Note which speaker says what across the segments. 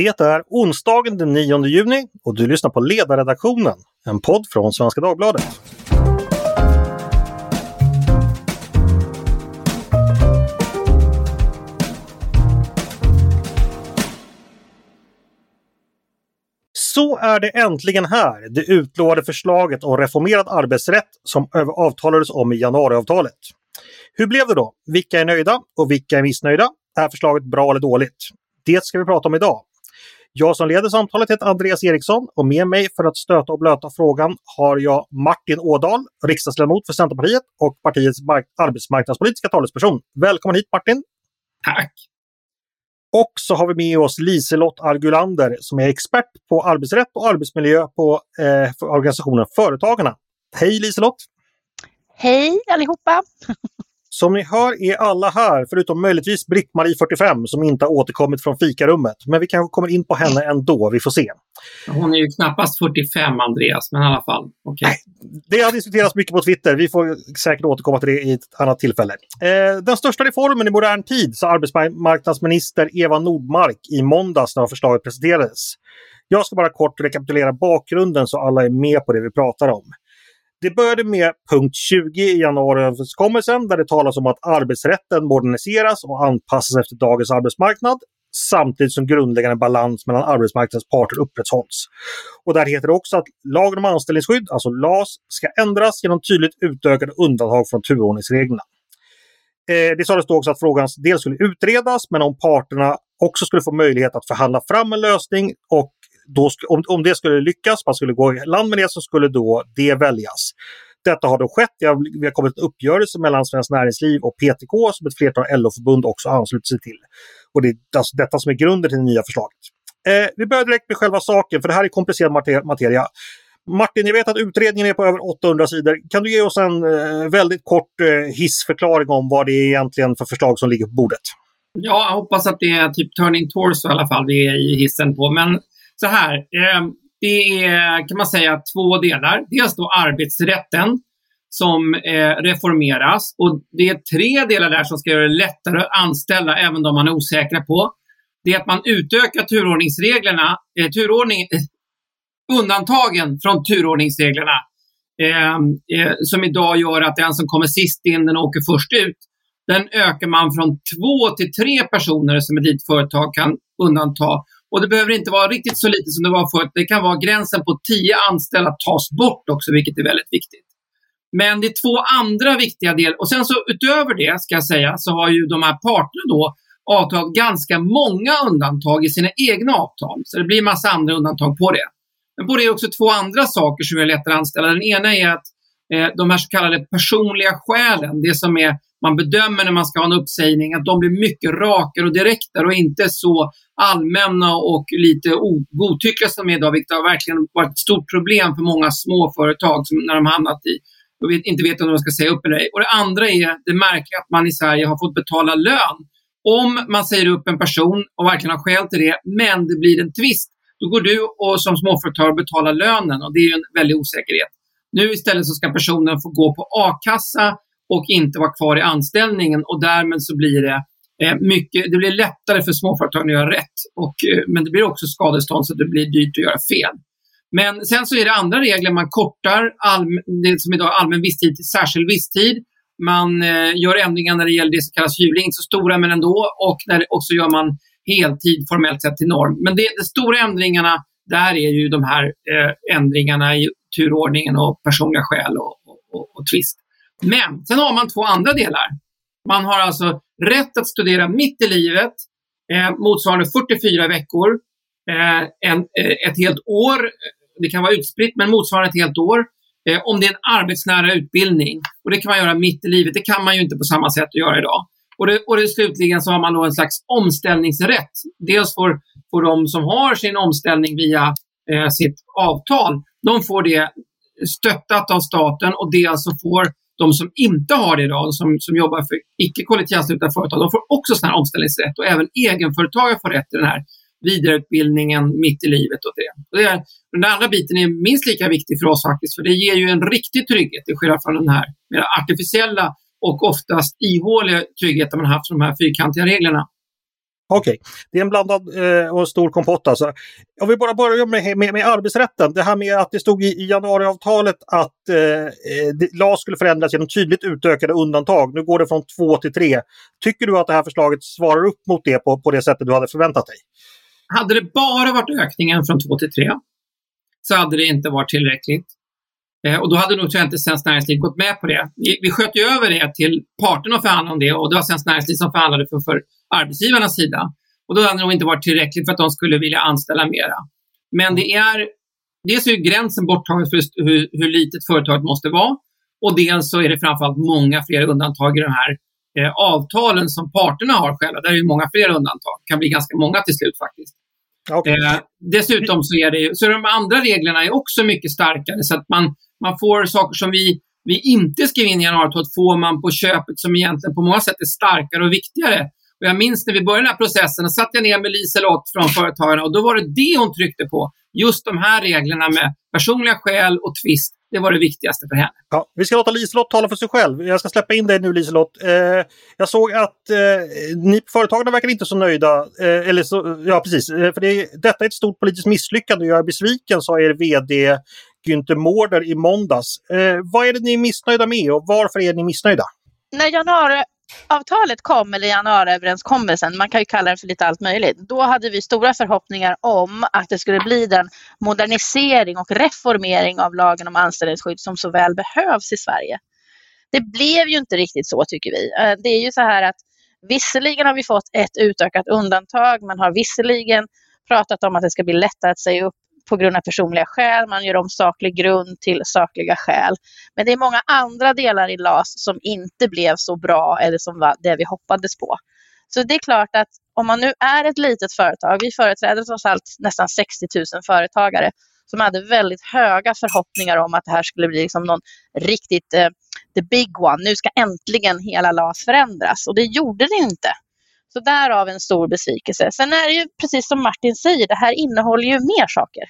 Speaker 1: Det är onsdagen den 9 juni och du lyssnar på Ledarredaktionen, en podd från Svenska Dagbladet. Så är det äntligen här, det utlovade förslaget om reformerad arbetsrätt som avtalades om i januariavtalet. Hur blev det då? Vilka är nöjda och vilka är missnöjda? Är förslaget bra eller dåligt? Det ska vi prata om idag. Jag som leder samtalet heter Andreas Eriksson och med mig för att stöta och blöta frågan har jag Martin Ådahl, riksdagsledamot för Centerpartiet och partiets arbetsmarknadspolitiska talesperson. Välkommen hit Martin!
Speaker 2: Tack!
Speaker 1: Och så har vi med oss Liselott Argulander som är expert på arbetsrätt och arbetsmiljö på eh, organisationen Företagarna. Hej Liselott!
Speaker 3: Hej allihopa!
Speaker 1: Som ni hör är alla här, förutom möjligtvis Britt-Marie 45 som inte har återkommit från fikarummet. Men vi kanske kommer in på henne ändå, vi får se.
Speaker 2: Hon är ju knappast 45 Andreas, men i alla fall. Okay.
Speaker 1: Det har diskuterats mycket på Twitter. Vi får säkert återkomma till det i ett annat tillfälle. Eh, den största reformen i modern tid, sa arbetsmarknadsminister Eva Nordmark i måndags när förslaget presenterades. Jag ska bara kort rekapitulera bakgrunden så alla är med på det vi pratar om. Det började med punkt 20 i januariöverenskommelsen där det talas om att arbetsrätten moderniseras och anpassas efter dagens arbetsmarknad samtidigt som grundläggande balans mellan arbetsmarknadens parter upprätthålls. Och där heter det också att lagen om anställningsskydd, alltså LAS, ska ändras genom tydligt utökade undantag från turordningsreglerna. Eh, det sades då också att frågan dels skulle utredas, men om parterna också skulle få möjlighet att förhandla fram en lösning och då, om, om det skulle lyckas, man skulle gå i land med det, så skulle då det väljas. Detta har då skett. Vi har kommit en uppgörelse mellan Svenskt Näringsliv och PTK som ett flertal LO-förbund också anslutit sig till. Och det är alltså detta som är grunden till det nya förslaget. Eh, vi börjar direkt med själva saken, för det här är komplicerad materia. Martin, jag vet att utredningen är på över 800 sidor. Kan du ge oss en eh, väldigt kort eh, hissförklaring om vad det är egentligen för förslag som ligger på bordet?
Speaker 2: Ja, jag hoppas att det är typ Turning Torso i alla fall vi är i hissen på. Men så här, eh, det är kan man säga två delar. Dels då arbetsrätten som eh, reformeras och det är tre delar där som ska göra det lättare att anställa även de man är osäkra på. Det är att man utökar turordningsreglerna, eh, turordning, eh, undantagen från turordningsreglerna eh, eh, som idag gör att den som kommer sist in, den åker först ut. Den ökar man från två till tre personer som ett litet företag kan undanta och det behöver inte vara riktigt så lite som det var förut. Det kan vara gränsen på 10 anställda tas bort också, vilket är väldigt viktigt. Men det är två andra viktiga delar. Och sen så utöver det, ska jag säga, så har ju de här parterna då avtalat ganska många undantag i sina egna avtal. Så det blir massa andra undantag på det. Men på det är också två andra saker som är lättare att anställa. Den ena är att eh, de här så kallade personliga skälen, det som är man bedömer när man ska ha en uppsägning, att de blir mycket rakare och direktare och inte så allmänna och lite godtyckliga som är idag, vilket har verkligen varit ett stort problem för många småföretag som när de hamnat i och inte vet om de ska säga upp eller ej. Och det andra är det märkliga att man i Sverige har fått betala lön. Om man säger upp en person och verkligen har skäl till det, men det blir en tvist, då går du och som småföretagare och betalar lönen och det är ju en väldig osäkerhet. Nu istället så ska personen få gå på a-kassa och inte vara kvar i anställningen och därmed så blir det eh, mycket, det blir lättare för småföretagen att göra rätt. Och, eh, men det blir också skadestånd så det blir dyrt att göra fel. Men sen så är det andra regler. Man kortar all, det som idag är allmän visstid till särskild visstid. Man eh, gör ändringar när det gäller det som kallas hyvling, inte så stora men ändå. Och, när, och så gör man heltid formellt sett till norm. Men det, de stora ändringarna, där är ju de här eh, ändringarna i turordningen och personliga skäl och, och, och, och tvist. Men sen har man två andra delar. Man har alltså rätt att studera mitt i livet, eh, motsvarande 44 veckor, eh, en, eh, ett helt år. Det kan vara utspritt, men motsvarande ett helt år. Eh, om det är en arbetsnära utbildning. Och det kan man göra mitt i livet. Det kan man ju inte på samma sätt att göra idag. Och, det, och det, slutligen så har man då en slags omställningsrätt. Dels får, får de som har sin omställning via eh, sitt avtal, de får det stöttat av staten och dels så får de som inte har det idag, som, som jobbar för icke kollektivanslutna företag, de får också sån här omställningsrätt och även egenföretagare får rätt till den här vidareutbildningen mitt i livet. Och det. Och det är, den andra biten är minst lika viktig för oss faktiskt, för det ger ju en riktig trygghet till skillnad från den här mer artificiella och oftast ihåliga tryggheten man haft för de här fyrkantiga reglerna.
Speaker 1: Okej, okay. det är en blandad eh, och stor kompott alltså. Om vi bara börjar med, med, med arbetsrätten. Det här med att det stod i, i januariavtalet att eh, eh LAS skulle förändras genom tydligt utökade undantag. Nu går det från två till tre. Tycker du att det här förslaget svarar upp mot det på, på det sättet du hade förväntat dig?
Speaker 2: Hade det bara varit ökningen från två till tre så hade det inte varit tillräckligt. Eh, och då hade nog inte Svenskt Näringsliv gått med på det. Vi, vi sköt ju över det till parterna och förhandlade om det och det var Svenskt Näringsliv som förhandlade för, för arbetsgivarnas sida. Och då hade det nog inte varit tillräckligt för att de skulle vilja anställa mera. Men det är, dels är gränsen borttagen för hur, hur litet företaget måste vara och dels så är det framförallt många fler undantag i de här eh, avtalen som parterna har själva. Där är det många fler undantag. Det kan bli ganska många till slut faktiskt. Okay. Eh, dessutom så är det så de andra reglerna är också mycket starkare så att man, man får saker som vi, vi inte skrev in i januariavtalet får man på köpet som egentligen på många sätt är starkare och viktigare. Och jag minns när vi började den här processen, och satt jag ner med Liselott från Företagarna och då var det det hon tryckte på. Just de här reglerna med personliga skäl och tvist. Det var det viktigaste för henne.
Speaker 1: Ja, vi ska låta Liselott tala för sig själv. Jag ska släppa in dig nu Liselott. Eh, jag såg att eh, ni på Företagarna verkar inte så nöjda. Eh, eller så, ja, precis. Eh, för det, detta är ett stort politiskt misslyckande. Jag är besviken, sa er VD Günther Mårder i måndags. Eh, vad är det ni är missnöjda med och varför är ni missnöjda?
Speaker 3: När januari avtalet kom, eller januariöverenskommelsen, man kan ju kalla den för lite allt möjligt, då hade vi stora förhoppningar om att det skulle bli den modernisering och reformering av lagen om anställningsskydd som så väl behövs i Sverige. Det blev ju inte riktigt så tycker vi. Eh, det är ju så här att visserligen har vi fått ett utökat undantag, man har visserligen pratat om att det ska bli lättare att säga upp på grund av personliga skäl, man gör om saklig grund till sakliga skäl. Men det är många andra delar i LAS som inte blev så bra eller som var det vi hoppades på. Så det är klart att om man nu är ett litet företag, vi företräder trots allt nästan 60 000 företagare som hade väldigt höga förhoppningar om att det här skulle bli liksom någon riktigt eh, the big one. Nu ska äntligen hela LAS förändras och det gjorde det inte. Så därav en stor besvikelse. Sen är det ju precis som Martin säger, det här innehåller ju mer saker.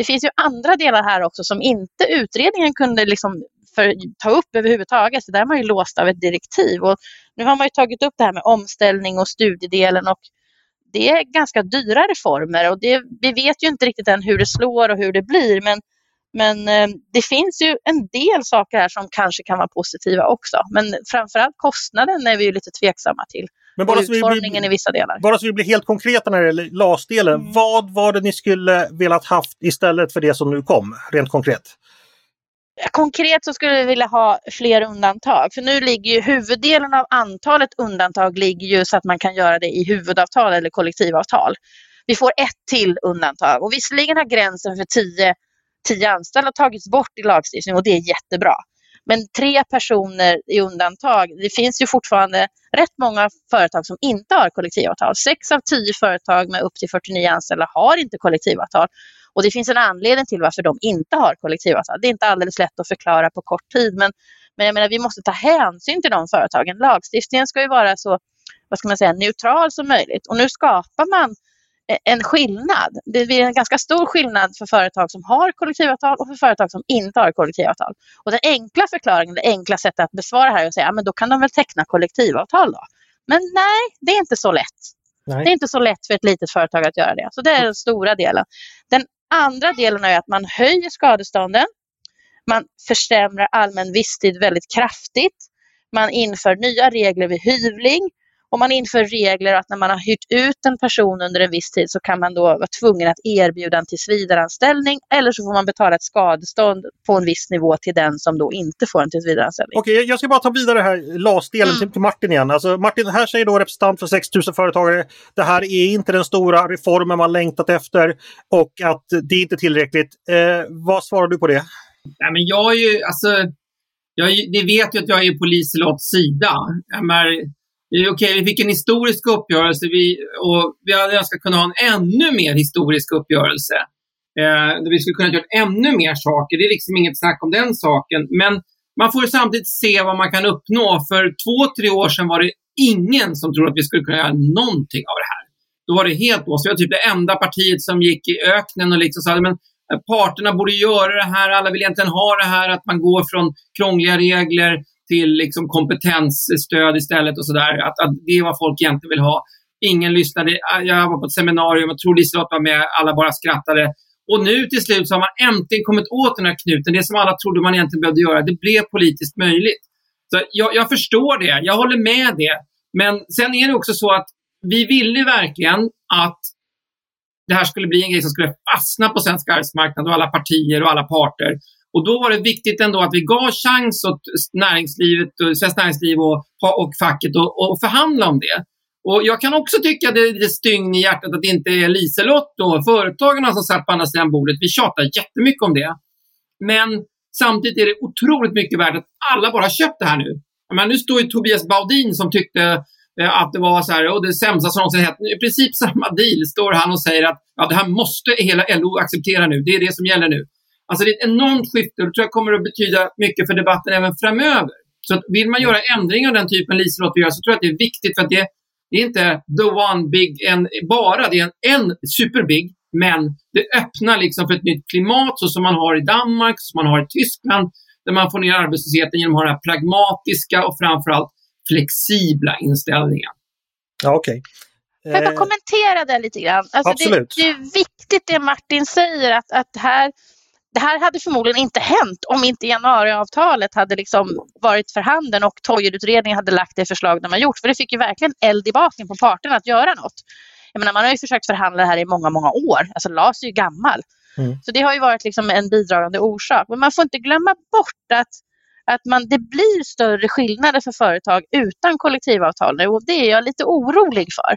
Speaker 3: Det finns ju andra delar här också som inte utredningen kunde liksom för, ta upp överhuvudtaget. Så där är man ju låst av ett direktiv. Och nu har man ju tagit upp det här med omställning och studiedelen och det är ganska dyra reformer och det, vi vet ju inte riktigt än hur det slår och hur det blir. Men, men eh, det finns ju en del saker här som kanske kan vara positiva också. Men framförallt kostnaden är vi ju lite tveksamma till. Men bara och utformningen bli, i vissa delar.
Speaker 1: Bara så vi blir helt konkreta när det gäller LAS-delen. Mm. Vad var det ni skulle velat haft istället för det som nu kom, rent konkret?
Speaker 3: Konkret så skulle vi vilja ha fler undantag. För nu ligger ju huvuddelen av antalet undantag ligger ju så att man kan göra det i huvudavtal eller kollektivavtal. Vi får ett till undantag och visserligen har gränsen för 10 tio anställda tagits bort i lagstiftningen och det är jättebra. Men tre personer i undantag, det finns ju fortfarande rätt många företag som inte har kollektivavtal. Sex av tio företag med upp till 49 anställda har inte kollektivavtal. Och det finns en anledning till varför de inte har kollektivavtal. Det är inte alldeles lätt att förklara på kort tid, men, men jag menar, vi måste ta hänsyn till de företagen. Lagstiftningen ska ju vara så vad ska man säga, neutral som möjligt. Och nu skapar man en skillnad. Det blir en ganska stor skillnad för företag som har kollektivavtal och för företag som inte har kollektivavtal. Och den enkla förklaringen, det enkla sättet att besvara det här är att säga, ja, då kan de väl teckna kollektivavtal då. Men nej, det är inte så lätt. Nej. Det är inte så lätt för ett litet företag att göra det. Så det är den stora delen. Den andra delen är att man höjer skadestånden. Man försämrar allmän visstid väldigt kraftigt. Man inför nya regler vid hyvling om man inför regler att när man har hyrt ut en person under en viss tid så kan man då vara tvungen att erbjuda en tillsvidareanställning eller så får man betala ett skadestånd på en viss nivå till den som då inte får en tillsvidareanställning.
Speaker 1: Okej, jag ska bara ta vidare här LAS-delen mm. till Martin igen. Alltså Martin, här säger då representant för 6 000 företagare det här är inte den stora reformen man längtat efter och att det är inte tillräckligt. Eh, vad svarar du på det?
Speaker 2: Nej, men jag är ju, alltså, jag, ni vet ju att jag är på Liselotts sida. Jag Okej, okay, vi fick en historisk uppgörelse vi, och vi hade önskat kunna ha en ännu mer historisk uppgörelse. Eh, där vi skulle kunna göra ännu mer saker. Det är liksom inget snack om den saken. Men man får samtidigt se vad man kan uppnå. För två, tre år sedan var det ingen som trodde att vi skulle kunna göra någonting av det här. Då var det helt oss. Vi var typ det enda partiet som gick i öknen och liksom sa men eh, parterna borde göra det här. Alla vill egentligen ha det här att man går från krångliga regler till liksom kompetensstöd istället och sådär. Att, att det är vad folk egentligen vill ha. ingen lyssnade. Jag var på ett seminarium, jag tror Liselott var med, alla bara skrattade. Och nu till slut så har man äntligen kommit åt den här knuten. Det som alla trodde man egentligen behövde göra, det blev politiskt möjligt. Så jag, jag förstår det, jag håller med det. Men sen är det också så att vi ville verkligen att det här skulle bli en grej som skulle fastna på svensk arbetsmarknad och alla partier och alla parter. Och då var det viktigt ändå att vi gav chans åt näringslivet, och Svenskt Näringsliv och, och facket att förhandla om det. Och jag kan också tycka att det är lite stygn i hjärtat att det inte är Liselott och företagarna som satt på andra sidan bordet. Vi tjatar jättemycket om det. Men samtidigt är det otroligt mycket värt att alla bara har köpt det här nu. Men nu står ju Tobias Baudin som tyckte eh, att det var så här, och det sämsta som någonsin hänt. I princip samma deal står han och säger att ja, det här måste hela LO acceptera nu. Det är det som gäller nu. Alltså det är ett enormt skifte och det tror jag kommer att betyda mycket för debatten även framöver. Så att vill man göra ändringar av den typen Liselott gör så tror jag att det är viktigt för att det, det är inte the one big en, bara, det är en, en superbig, men det öppnar liksom för ett nytt klimat så som man har i Danmark, som man har i Tyskland, där man får ner arbetslösheten genom att ha den här pragmatiska och framförallt flexibla inställningen.
Speaker 1: Ja, okej. Okay.
Speaker 3: Får jag bara eh, kommentera det lite grann? Alltså
Speaker 1: Absolut.
Speaker 3: Det, det, är viktigt det Martin säger att, att här det här hade förmodligen inte hänt om inte januariavtalet hade liksom varit för handen och Toijerutredningen hade lagt det förslag de har gjort. För det fick ju verkligen eld i baken på parterna att göra något. Jag menar, man har ju försökt förhandla det här i många, många år. Alltså LAS är ju gammal. Mm. Så det har ju varit liksom en bidragande orsak. Men man får inte glömma bort att, att man, det blir större skillnader för företag utan kollektivavtal nu och det är jag lite orolig för.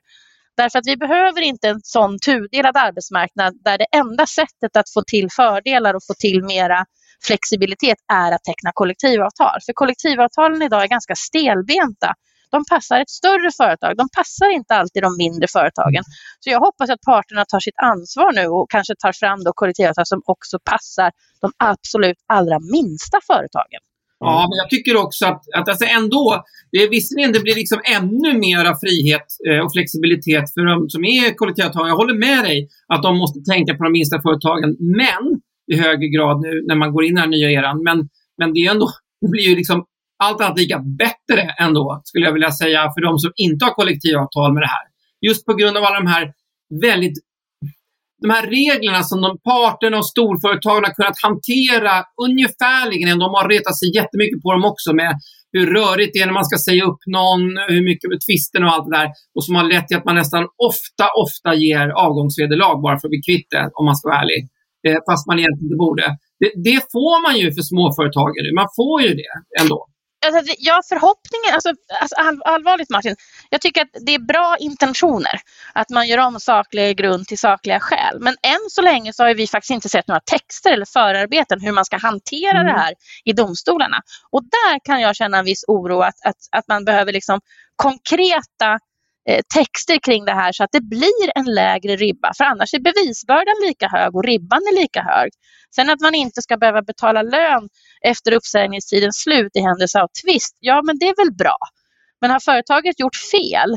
Speaker 3: Därför att vi behöver inte en sån tudelad arbetsmarknad där det enda sättet att få till fördelar och få till mera flexibilitet är att teckna kollektivavtal. För kollektivavtalen idag är ganska stelbenta. De passar ett större företag, de passar inte alltid de mindre företagen. Så jag hoppas att parterna tar sitt ansvar nu och kanske tar fram då kollektivavtal som också passar de absolut allra minsta företagen.
Speaker 2: Ja, men jag tycker också att, att alltså ändå, det visserligen det blir liksom ännu mera frihet eh, och flexibilitet för de som är kollektivavtal. Jag håller med dig att de måste tänka på de minsta företagen, men i högre grad nu när man går in i den nya eran. Men, men det är ändå, det blir ju liksom allt annat lika bättre ändå, skulle jag vilja säga, för de som inte har kollektivavtal med det här. Just på grund av alla de här väldigt de här reglerna som de parterna och storföretagen har kunnat hantera ungefärligen, de har retat sig jättemycket på dem också med hur rörigt det är när man ska säga upp någon, hur mycket med tvisten och allt det där. Och som har lett till att man nästan ofta, ofta ger avgångsvederlag bara för att bli kvitt det, om man ska vara ärlig. Eh, fast man egentligen inte borde. Det, det, får man ju för småföretagare. Man får ju det ändå.
Speaker 3: Alltså, ja, förhoppningen, alltså, alltså all, allvarligt Martin, jag tycker att det är bra intentioner att man gör om saklig grund till sakliga skäl. Men än så länge så har vi faktiskt inte sett några texter eller förarbeten hur man ska hantera mm. det här i domstolarna. Och där kan jag känna en viss oro att, att, att man behöver liksom konkreta eh, texter kring det här så att det blir en lägre ribba. För annars är bevisbördan lika hög och ribban är lika hög. Sen att man inte ska behöva betala lön efter uppsägningstidens slut i händelse av tvist, ja men det är väl bra. Men har företaget gjort fel,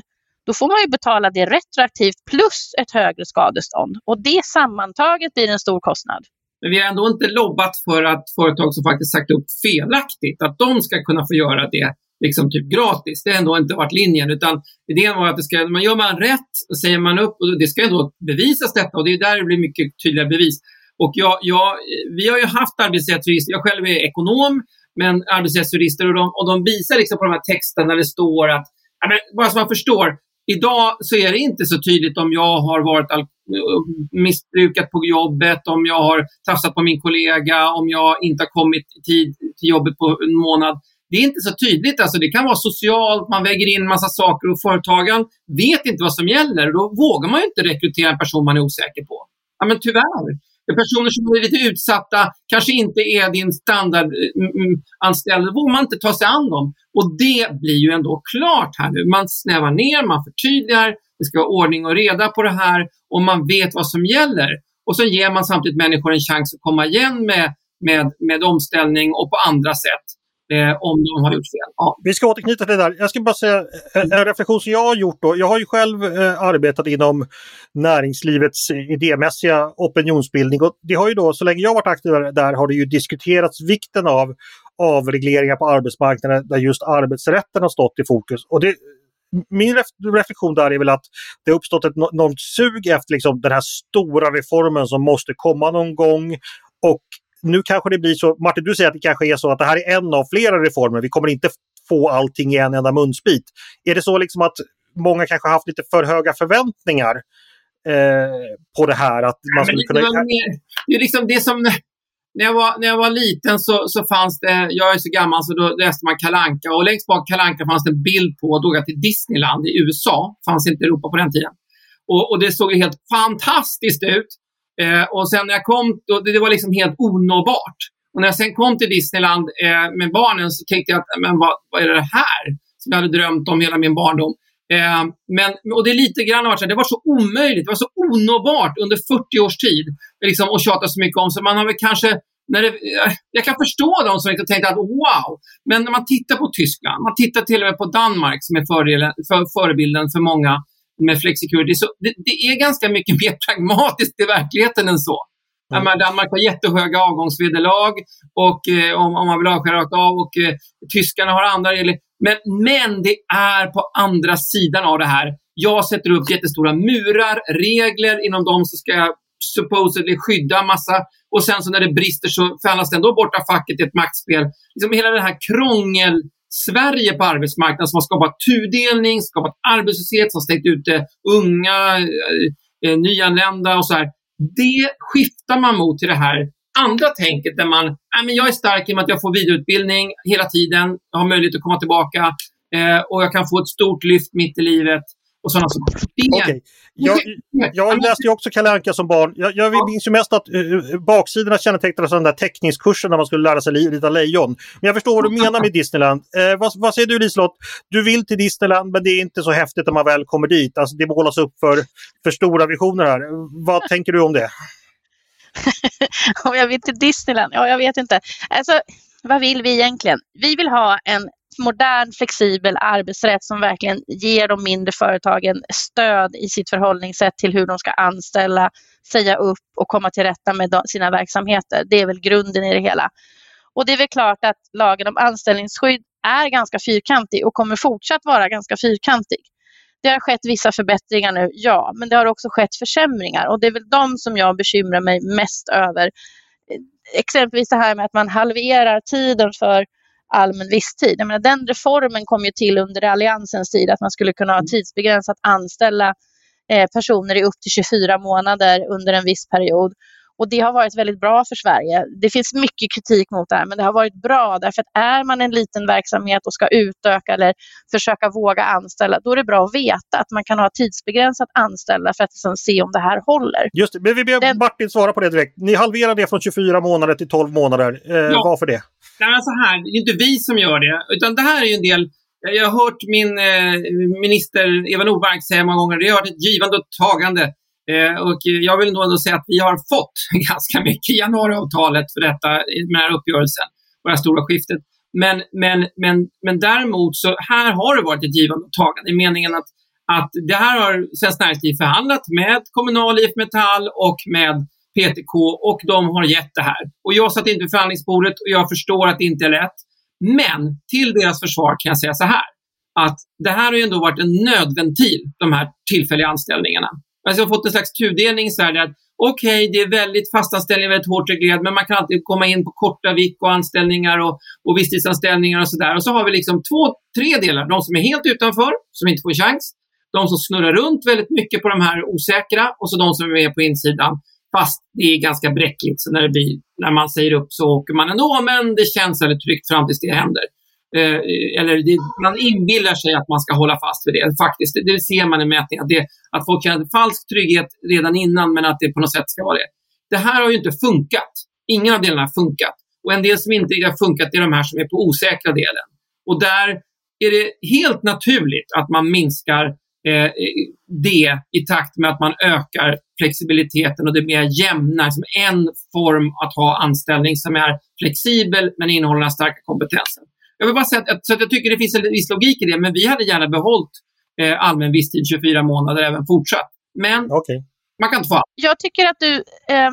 Speaker 3: då får man ju betala det retroaktivt plus ett högre skadestånd. Och det sammantaget blir en stor kostnad.
Speaker 2: Men vi har ändå inte lobbat för att företag som faktiskt sagt upp felaktigt, att de ska kunna få göra det liksom typ gratis. Det har ändå inte varit linjen. Utan idén var att det ska, man gör man rätt, säger man upp, och det ska ändå bevisas detta. Och det är där det blir mycket tydligare bevis. Och jag, jag, vi har ju haft arbetsrättsregister, jag själv är ekonom, men arbetsrättsjurister och de, och de visar liksom på de här texterna där det står att, men, bara så man förstår, idag så är det inte så tydligt om jag har varit missbrukat på jobbet, om jag har tafsat på min kollega, om jag inte har kommit i tid till jobbet på en månad. Det är inte så tydligt. Alltså, det kan vara socialt, man väger in massa saker och företagen vet inte vad som gäller. Då vågar man ju inte rekrytera en person man är osäker på. Ja, men tyvärr. Personer som är lite utsatta, kanske inte är din standardanställda. Mm, mm, Då vågar man inte ta sig an dem. Och det blir ju ändå klart här nu. Man snävar ner, man förtydligar, det ska vara ordning och reda på det här och man vet vad som gäller. Och så ger man samtidigt människor en chans att komma igen med, med, med omställning och på andra sätt Eh, om de har gjort fel. Ja.
Speaker 1: Vi ska återknyta till det där. Jag ska bara säga en, en reflektion som jag har gjort. Då. Jag har ju själv eh, arbetat inom näringslivets eh, idémässiga opinionsbildning och det har ju då, så länge jag varit aktiv där, har det ju diskuterats vikten av avregleringar på arbetsmarknaden där just arbetsrätten har stått i fokus. Och det, min reflektion där är väl att det har uppstått ett enormt sug efter liksom den här stora reformen som måste komma någon gång. Och nu kanske det blir så, Martin du säger att det kanske är så att det här är en av flera reformer. Vi kommer inte få allting i en enda munsbit. Är det så liksom att många kanske haft lite för höga förväntningar eh, på det här? Att man skulle kunna...
Speaker 2: Det är liksom det som när jag var, när jag var liten så, så fanns det, jag är så gammal så då läste man Kalanka och längst bak Kalanka fanns det en bild på, då jag till Disneyland i USA, fanns inte i Europa på den tiden. Och, och det såg helt fantastiskt ut. Eh, och sen när jag kom, då, det, det var liksom helt onåbart. Och när jag sen kom till Disneyland eh, med barnen så tänkte jag att, men vad, vad är det här? Som jag hade drömt om hela min barndom. Eh, men, och det är lite grann varit så det var så omöjligt, det var så onåbart under 40 års tid liksom, att tjata så mycket om. Så man har väl kanske, när det, jag kan förstå de som inte tänkte att wow, men när man tittar på Tyskland, man tittar till och med på Danmark som är för, förebilden för många med flexicurity, så det, det, är ganska mycket mer pragmatiskt i verkligheten än så. Mm. Danmark har jättehöga avgångsvederlag och eh, om, om man vill avskeda rakt av och eh, tyskarna har andra regler. Men, men det är på andra sidan av det här. Jag sätter upp jättestora murar, regler. Inom dem så ska jag supposedly skydda massa. Och sen så när det brister så förhandlas det ändå bort av facket i ett maktspel. Liksom hela det här krångel Sverige på arbetsmarknaden som har skapat tudelning, skapat arbetslöshet, som stängt ute unga, eh, eh, nyanlända och så här. Det skiftar man mot till det här andra tänket där man, äh, men jag är stark i och med att jag får vidareutbildning hela tiden, jag har möjlighet att komma tillbaka eh, och jag kan få ett stort lyft mitt i livet och sådana saker.
Speaker 1: Okay. Jag, jag läste ju också Kalle Anka som barn. Jag, jag minns ju mest att uh, baksidorna kännetecknades av den där teckningskursen när man skulle lära sig rita lejon. Men jag förstår vad du menar med Disneyland. Eh, vad, vad, säger du Liselott? Du vill till Disneyland men det är inte så häftigt när man väl kommer dit. Alltså, det målas upp för, för stora visioner här. Vad tänker du om det?
Speaker 3: om jag vill till Disneyland? Ja, jag vet inte. Alltså, vad vill vi egentligen? Vi vill ha en modern, flexibel arbetsrätt som verkligen ger de mindre företagen stöd i sitt förhållningssätt till hur de ska anställa, säga upp och komma till rätta med sina verksamheter. Det är väl grunden i det hela. Och det är väl klart att lagen om anställningsskydd är ganska fyrkantig och kommer fortsatt vara ganska fyrkantig. Det har skett vissa förbättringar nu, ja, men det har också skett försämringar och det är väl de som jag bekymrar mig mest över. Exempelvis det här med att man halverar tiden för allmän visstid. Jag menar, den reformen kom ju till under Alliansens tid, att man skulle kunna ha tidsbegränsat anställa eh, personer i upp till 24 månader under en viss period. Och det har varit väldigt bra för Sverige. Det finns mycket kritik mot det här, men det har varit bra därför att är man en liten verksamhet och ska utöka eller försöka våga anställa, då är det bra att veta att man kan ha tidsbegränsat anställda för att liksom se om det här håller.
Speaker 1: Just det, men vi ber Den... Martin svara på det direkt. Ni halverar det från 24 månader till 12 månader. Eh, ja. Varför det?
Speaker 2: Nej, så här, det är inte vi som gör det, utan det här är ju en del jag har hört min eh, minister Eva Nordmark säga många gånger, det har varit ett givande och tagande. Eh, och jag vill nog ändå säga att vi har fått ganska mycket i januariavtalet för detta, med den här uppgörelsen och det här stora skiftet. Men, men, men, men däremot så här har det varit ett givande och tagande i meningen att, att det här har Svenskt Näringsliv förhandlat med Kommunal, IF Metall och med PTK och de har gett det här. Och jag satt inte vid förhandlingsbordet och jag förstår att det inte är lätt. Men till deras försvar kan jag säga så här att det här har ju ändå varit en nödventil, de här tillfälliga anställningarna. Alltså jag har fått en slags tudelning i Sverige. Att okej, okay, det är väldigt fastanställning, väldigt hårt reglerat, men man kan alltid komma in på korta vick och anställningar och, och visstidsanställningar och sådär. Och så har vi liksom två, tre delar. De som är helt utanför, som inte får chans. De som snurrar runt väldigt mycket på de här osäkra och så de som är med på insidan. Fast det är ganska bräckligt, så när, det blir, när man säger upp så åker man ändå, men det känns väldigt tryggt fram tills det händer. Eh, eller det, man inbillar sig att man ska hålla fast vid det. Faktiskt, det, det ser man i mätningar. Att, att folk känner falsk trygghet redan innan, men att det på något sätt ska vara det. Det här har ju inte funkat. Ingen av delarna har funkat. Och en del som inte har funkat är de här som är på osäkra delen. Och där är det helt naturligt att man minskar eh, det i takt med att man ökar flexibiliteten och det är mer jämna, som en form att ha anställning som är flexibel men innehåller den starka kompetensen. Jag vill bara säga att, så att jag tycker det finns en viss logik i det, men vi hade gärna behållit eh, allmän visstid 24 månader även fortsatt. Men okay. man kan inte få allt.
Speaker 3: Jag tycker att du eh,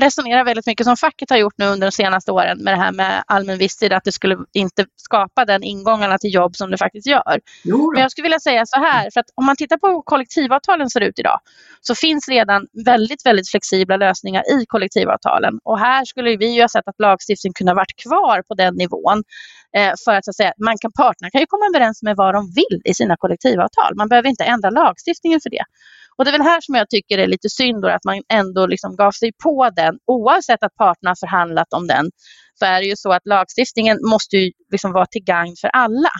Speaker 3: resonera väldigt mycket som facket har gjort nu under de senaste åren med det här med allmän visstid, att det skulle inte skapa den ingångarna till jobb som det faktiskt gör.
Speaker 2: Jo,
Speaker 3: Men jag skulle vilja säga så här, för att om man tittar på hur kollektivavtalen ser ut idag, så finns redan väldigt, väldigt flexibla lösningar i kollektivavtalen. Och här skulle vi ju ha sett att lagstiftningen kunde ha varit kvar på den nivån. Eh, för att, så att säga, man kan, parterna kan ju komma överens med vad de vill i sina kollektivavtal. Man behöver inte ändra lagstiftningen för det. Och det är väl här som jag tycker det är lite synd då, att man ändå liksom gav sig på den, oavsett att parterna har förhandlat om den, så är det ju så att lagstiftningen måste ju liksom vara till gagn för alla.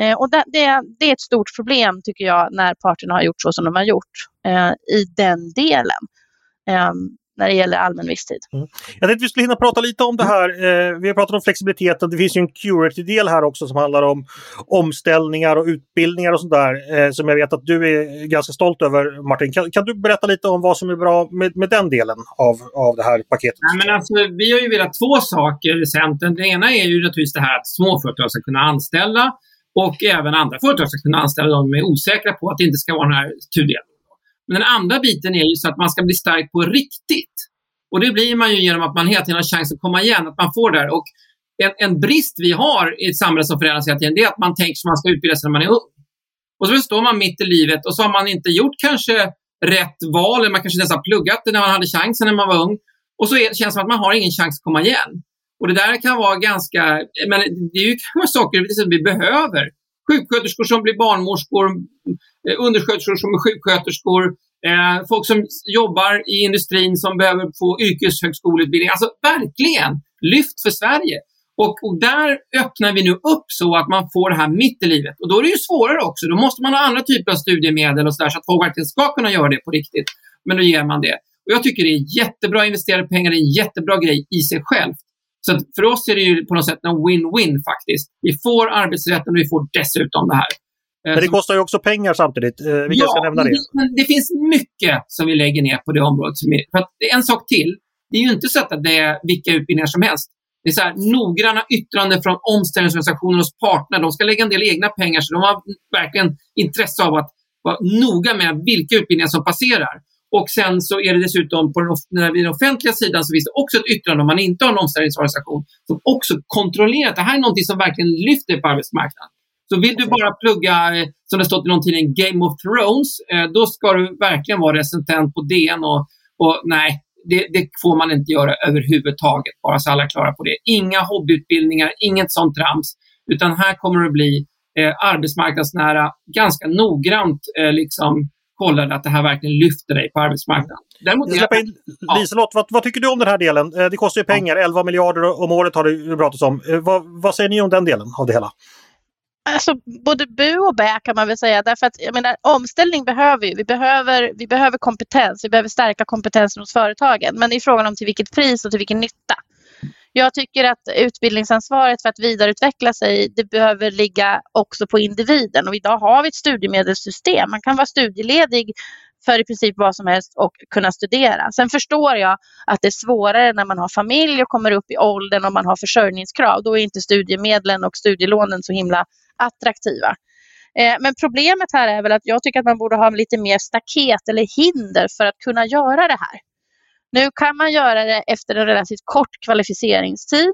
Speaker 3: Eh, och det, det, det, är ett stort problem tycker jag när parterna har gjort så som de har gjort eh, i den delen. Eh, när det gäller allmän visstid.
Speaker 1: Mm. Jag tänkte vi skulle hinna prata lite om det här. Eh, vi har pratat om flexibiliteten. Det finns ju en curity-del här också som handlar om omställningar och utbildningar och sånt där eh, som jag vet att du är ganska stolt över Martin. Kan, kan du berätta lite om vad som är bra med, med den delen av, av det här paketet?
Speaker 2: Nej, men alltså, vi har ju velat två saker i Centern. Det ena är ju naturligtvis det här att småföretag ska kunna anställa och även andra företag ska kunna anställa de är osäkra på att det inte ska vara den här tudelningen. Men den andra biten är ju så att man ska bli stark på riktigt. Och det blir man ju genom att man hela tiden har chans att komma igen, att man får det. Och en, en brist vi har i ett samhälle som förändras hela tiden, det är att man tänker att man ska utbilda sig när man är ung. Och så står man mitt i livet och så har man inte gjort kanske rätt val, eller man kanske nästan pluggat det när man hade chansen när man var ung. Och så är, känns det som att man har ingen chans att komma igen. Och det där kan vara ganska, men det är ju saker som vi behöver. Sjuksköterskor som blir barnmorskor, Eh, undersköterskor som är sjuksköterskor, eh, folk som jobbar i industrin som behöver få yrkeshögskoleutbildning. Alltså verkligen, lyft för Sverige. Och, och, där öppnar vi nu upp så att man får det här mitt i livet. Och då är det ju svårare också. Då måste man ha andra typer av studiemedel och så, där, så att folk verkligen ska kunna göra det på riktigt. Men då ger man det. Och jag tycker det är jättebra investerade pengar, det är en jättebra grej i sig själv. Så för oss är det ju på något sätt en win-win faktiskt. Vi får arbetsrätten och vi får dessutom det här.
Speaker 1: Men det kostar ju också pengar samtidigt. Eh, vi
Speaker 2: ja,
Speaker 1: ska nämna det.
Speaker 2: Men det finns mycket som vi lägger ner på det området. För att, en sak till. Det är ju inte så att det är vilka utbildningar som helst. Det är så här, noggranna yttranden från omställningsorganisationer hos parterna. De ska lägga en del egna pengar, så de har verkligen intresse av att vara noga med vilka utbildningar som passerar. Och sen så är det dessutom på den, när vi den offentliga sidan så finns det också ett yttrande om man inte har en omställningsorganisation som också kontrollerar att det här är något som verkligen lyfter på arbetsmarknaden. Så vill du bara plugga, eh, som det stått i någon tidning, Game of Thrones, eh, då ska du verkligen vara recensent på DN och, och nej, det, det, får man inte göra överhuvudtaget, bara så alla är klara på det. Inga hobbyutbildningar, inget sånt trams, utan här kommer det bli eh, arbetsmarknadsnära, ganska noggrant eh, liksom kollade att det här verkligen lyfter dig på arbetsmarknaden.
Speaker 1: Däremot, släppa in Liselott, vad, vad, tycker du om den här delen? Det kostar ju pengar, 11 miljarder om året har det pratats om. Vad, vad säger ni om den delen av det hela?
Speaker 3: Alltså, både bu och bä kan man väl säga. Därför att jag menar, omställning behöver vi. Vi behöver, vi behöver kompetens. Vi behöver stärka kompetensen hos företagen. Men det är frågan om till vilket pris och till vilken nytta. Jag tycker att utbildningsansvaret för att vidareutveckla sig det behöver ligga också på individen. Och idag har vi ett studiemedelssystem. Man kan vara studieledig för i princip vad som helst och kunna studera. Sen förstår jag att det är svårare när man har familj och kommer upp i åldern och man har försörjningskrav. Då är inte studiemedlen och studielånen så himla attraktiva. Eh, men problemet här är väl att jag tycker att man borde ha lite mer staket eller hinder för att kunna göra det här. Nu kan man göra det efter en relativt kort kvalificeringstid.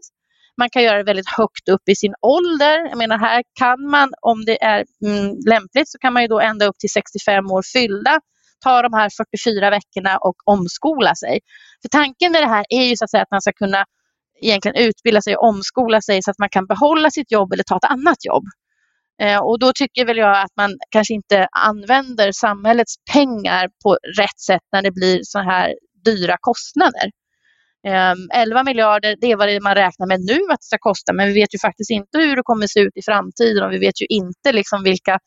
Speaker 3: Man kan göra det väldigt högt upp i sin ålder. Jag menar här kan man, om det är mm, lämpligt, så kan man ju då ända upp till 65 år fyllda ta de här 44 veckorna och omskola sig. För tanken med det här är ju så att, säga att man ska kunna egentligen utbilda sig och omskola sig så att man kan behålla sitt jobb eller ta ett annat jobb. Eh, och då tycker väl jag att man kanske inte använder samhällets pengar på rätt sätt när det blir så här dyra kostnader. Ehm, 11 miljarder, det är vad man räknar med nu att det ska kosta, men vi vet ju faktiskt inte hur det kommer se ut i framtiden och vi vet ju inte liksom vilka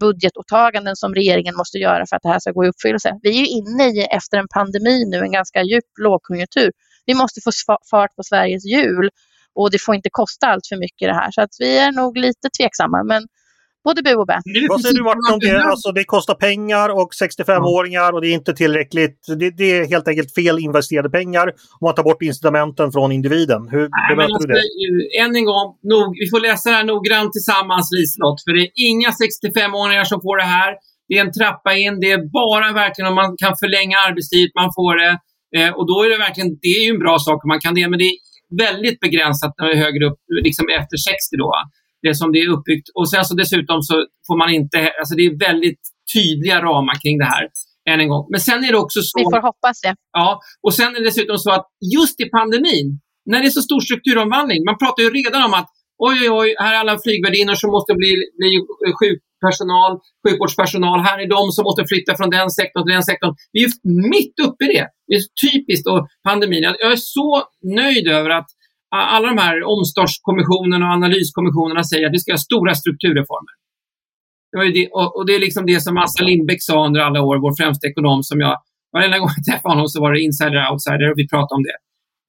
Speaker 3: budgetåtaganden som regeringen måste göra för att det här ska gå i uppfyllelse. Vi är ju inne i, efter en pandemi nu, en ganska djup lågkonjunktur. Vi måste få fart på Sveriges hjul och det får inte kosta allt för mycket det här. Så att vi är nog lite tveksamma. Men både bu och bä.
Speaker 1: Vad säger du Martin om det? Alltså, det kostar pengar och 65-åringar och det är inte tillräckligt. Det, det, är helt enkelt fel investerade pengar om man tar bort incitamenten från individen. Hur bemöter alltså, du det?
Speaker 2: Än en gång, nog, vi får läsa det här noggrant tillsammans Liselott, för det är inga 65-åringar som får det här. Det är en trappa in. Det är bara verkligen om man kan förlänga arbetstid man får det. Eh, och då är det verkligen, det är ju en bra sak om man kan det, men det är väldigt begränsat när det är högre upp, liksom efter 60 då. Det som det är uppbyggt. Och sen så dessutom så får man inte, alltså det är väldigt tydliga ramar kring det här. Än en gång. Men sen är det också så...
Speaker 3: Vi får hoppas det.
Speaker 2: Ja, och sen är det dessutom så att just i pandemin, när det är så stor strukturomvandling, man pratar ju redan om att oj, oj, oj, här är alla flygvärdinnor som måste bli, bli sjukpersonal, sjukvårdspersonal. Här är de som måste flytta från den sektorn till den sektorn. Vi är mitt uppe i det. Det är typiskt och pandemin. Jag är så nöjd över att alla de här omstartskommissionerna och analyskommissionerna säger att vi ska ha stora strukturreformer. Det, det och, och, det är liksom det som Assar Lindbeck sa under alla år, vår främsta ekonom, som jag varenda gång jag träffade honom så var det insider outsider och vi pratade om det.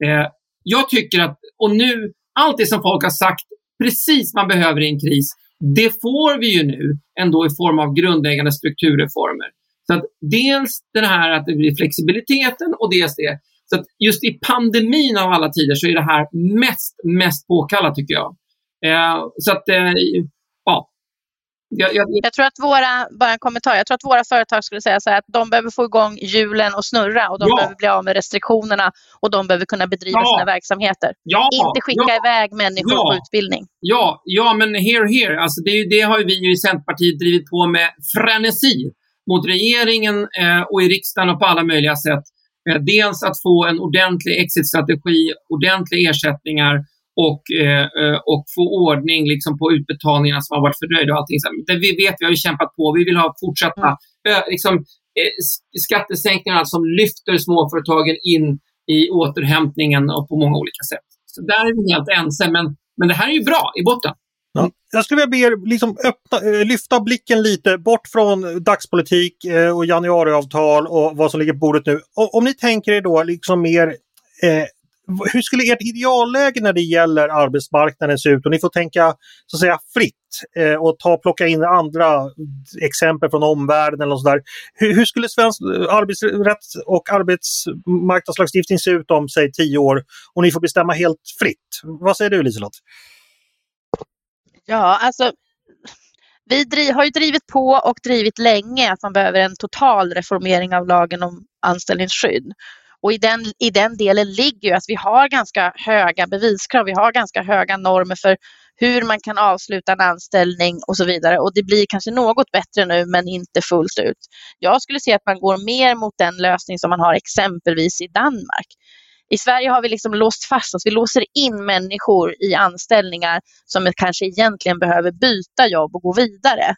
Speaker 2: Eh, jag tycker att, och nu, allt det som folk har sagt precis man behöver i en kris, det får vi ju nu ändå i form av grundläggande strukturreformer. Så att dels den här att det blir flexibiliteten och dels det. Så just i pandemin av alla tider så är det här mest, mest påkallat tycker jag. Eh, så att, eh, ja,
Speaker 3: jag, jag, jag, tror att våra, bara en kommentar, jag tror att våra företag skulle säga så här att de behöver få igång hjulen och snurra och de ja. behöver bli av med restriktionerna och de behöver kunna bedriva ja. sina verksamheter. Ja. Inte skicka iväg människor på utbildning.
Speaker 2: Ja, ja men here, here, alltså det, det har vi i Centerpartiet drivit på med frenesi mot regeringen eh, och i riksdagen och på alla möjliga sätt. Eh, dels att få en ordentlig exitstrategi, ordentliga ersättningar och, eh, eh, och få ordning liksom, på utbetalningarna som har varit fördröjda och allting. Det vi vet, vi har ju kämpat på. Vi vill ha fortsatta mm. liksom, skattesänkningar som lyfter småföretagen in i återhämtningen och på många olika sätt. Så där är vi helt ense, men, men det här är ju bra i botten.
Speaker 1: Ja. Jag skulle vilja be er liksom öppna, eh, lyfta blicken lite bort från dagspolitik eh, och januariavtal och vad som ligger på bordet nu. Om ni tänker er då liksom mer eh, hur skulle ert idealläge när det gäller arbetsmarknaden se ut? Och ni får tänka så att säga fritt eh, och ta, plocka in andra exempel från omvärlden eller sådär. Hur, hur skulle svensk eh, arbetsrätt och arbetsmarknadslagstiftning se ut om säg tio år? Och ni får bestämma helt fritt. Vad säger du Liselott?
Speaker 3: Ja, alltså vi har ju drivit på och drivit länge att man behöver en total reformering av lagen om anställningsskydd. Och i den, i den delen ligger ju att vi har ganska höga beviskrav. Vi har ganska höga normer för hur man kan avsluta en anställning och så vidare. Och det blir kanske något bättre nu, men inte fullt ut. Jag skulle säga att man går mer mot den lösning som man har exempelvis i Danmark. I Sverige har vi liksom låst fast oss. Vi låser in människor i anställningar som kanske egentligen behöver byta jobb och gå vidare.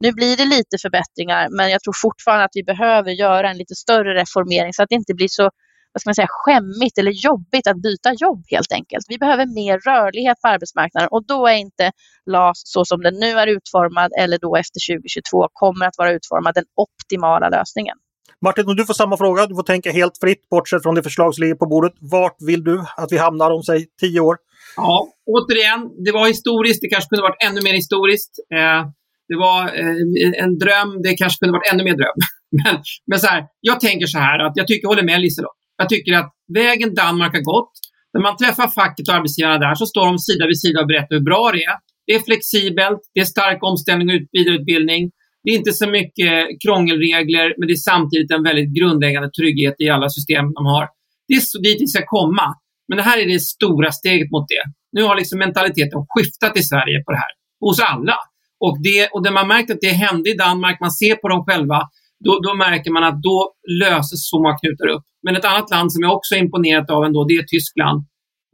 Speaker 3: Nu blir det lite förbättringar, men jag tror fortfarande att vi behöver göra en lite större reformering så att det inte blir så vad ska man säga, skämmigt eller jobbigt att byta jobb helt enkelt. Vi behöver mer rörlighet på arbetsmarknaden och då är inte LAS så som den nu är utformad eller då efter 2022 kommer att vara utformad den optimala lösningen.
Speaker 1: Martin, om du får samma fråga, du får tänka helt fritt bortsett från det förslag som ligger på bordet. Vart vill du att vi hamnar om, säg, tio år?
Speaker 2: Ja, återigen, det var historiskt. Det kanske kunde varit ännu mer historiskt. Eh, det var eh, en dröm. Det kanske kunde varit ännu mer dröm. Men, men så här, jag tänker så här att jag tycker, jag håller med Liselott. Jag tycker att vägen Danmark har gått, när man träffar facket och arbetsgivarna där så står de sida vid sida och berättar hur bra det är. Det är flexibelt, det är stark omställning och vidareutbildning. Det är inte så mycket krångelregler, men det är samtidigt en väldigt grundläggande trygghet i alla system de har. Det är så dit vi ska komma. Men det här är det stora steget mot det. Nu har liksom mentaliteten skiftat i Sverige på det här, hos alla. Och det, och det man märkt att det hände i Danmark, man ser på dem själva, då, då märker man att då löses så många knutar upp. Men ett annat land som jag också är imponerat av ändå, det är Tyskland.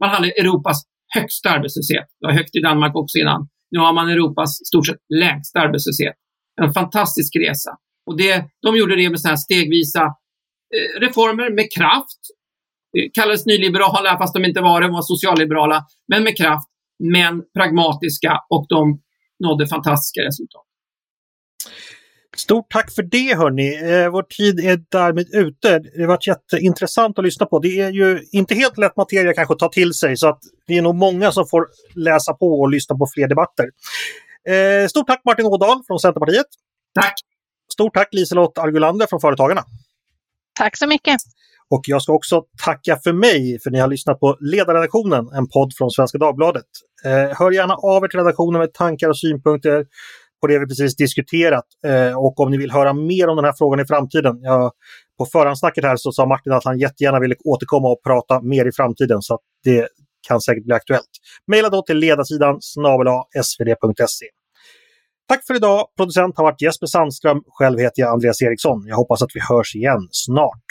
Speaker 2: Man hade Europas högsta arbetslöshet. Det var högt i Danmark också innan. Nu har man Europas stort sett lägsta arbetslöshet. En fantastisk resa. Och det, de gjorde det med så här stegvisa eh, reformer med kraft. Det kallades nyliberala fast de inte var det, de var socialliberala. Men med kraft, men pragmatiska och de nådde fantastiska resultat.
Speaker 1: Stort tack för det hörni! Eh, vår tid är därmed ute. Det har varit jätteintressant att lyssna på. Det är ju inte helt lätt materia kanske att ta till sig så att det är nog många som får läsa på och lyssna på fler debatter. Eh, stort tack Martin Ådahl från Centerpartiet!
Speaker 2: Tack!
Speaker 1: Stort tack Liselott Argulander från Företagarna!
Speaker 3: Tack så mycket!
Speaker 1: Och jag ska också tacka för mig för ni har lyssnat på Ledarredaktionen, en podd från Svenska Dagbladet. Eh, hör gärna av er till redaktionen med tankar och synpunkter på det vi precis diskuterat. Eh, och om ni vill höra mer om den här frågan i framtiden. Jag, på förhandsnacket här så sa Martin att han jättegärna vill återkomma och prata mer i framtiden. Så det kan säkert bli aktuellt. Maila då till ledarsidan snabel svd.se. Tack för idag! Producent har varit Jesper Sandström. Själv heter jag Andreas Eriksson. Jag hoppas att vi hörs igen snart.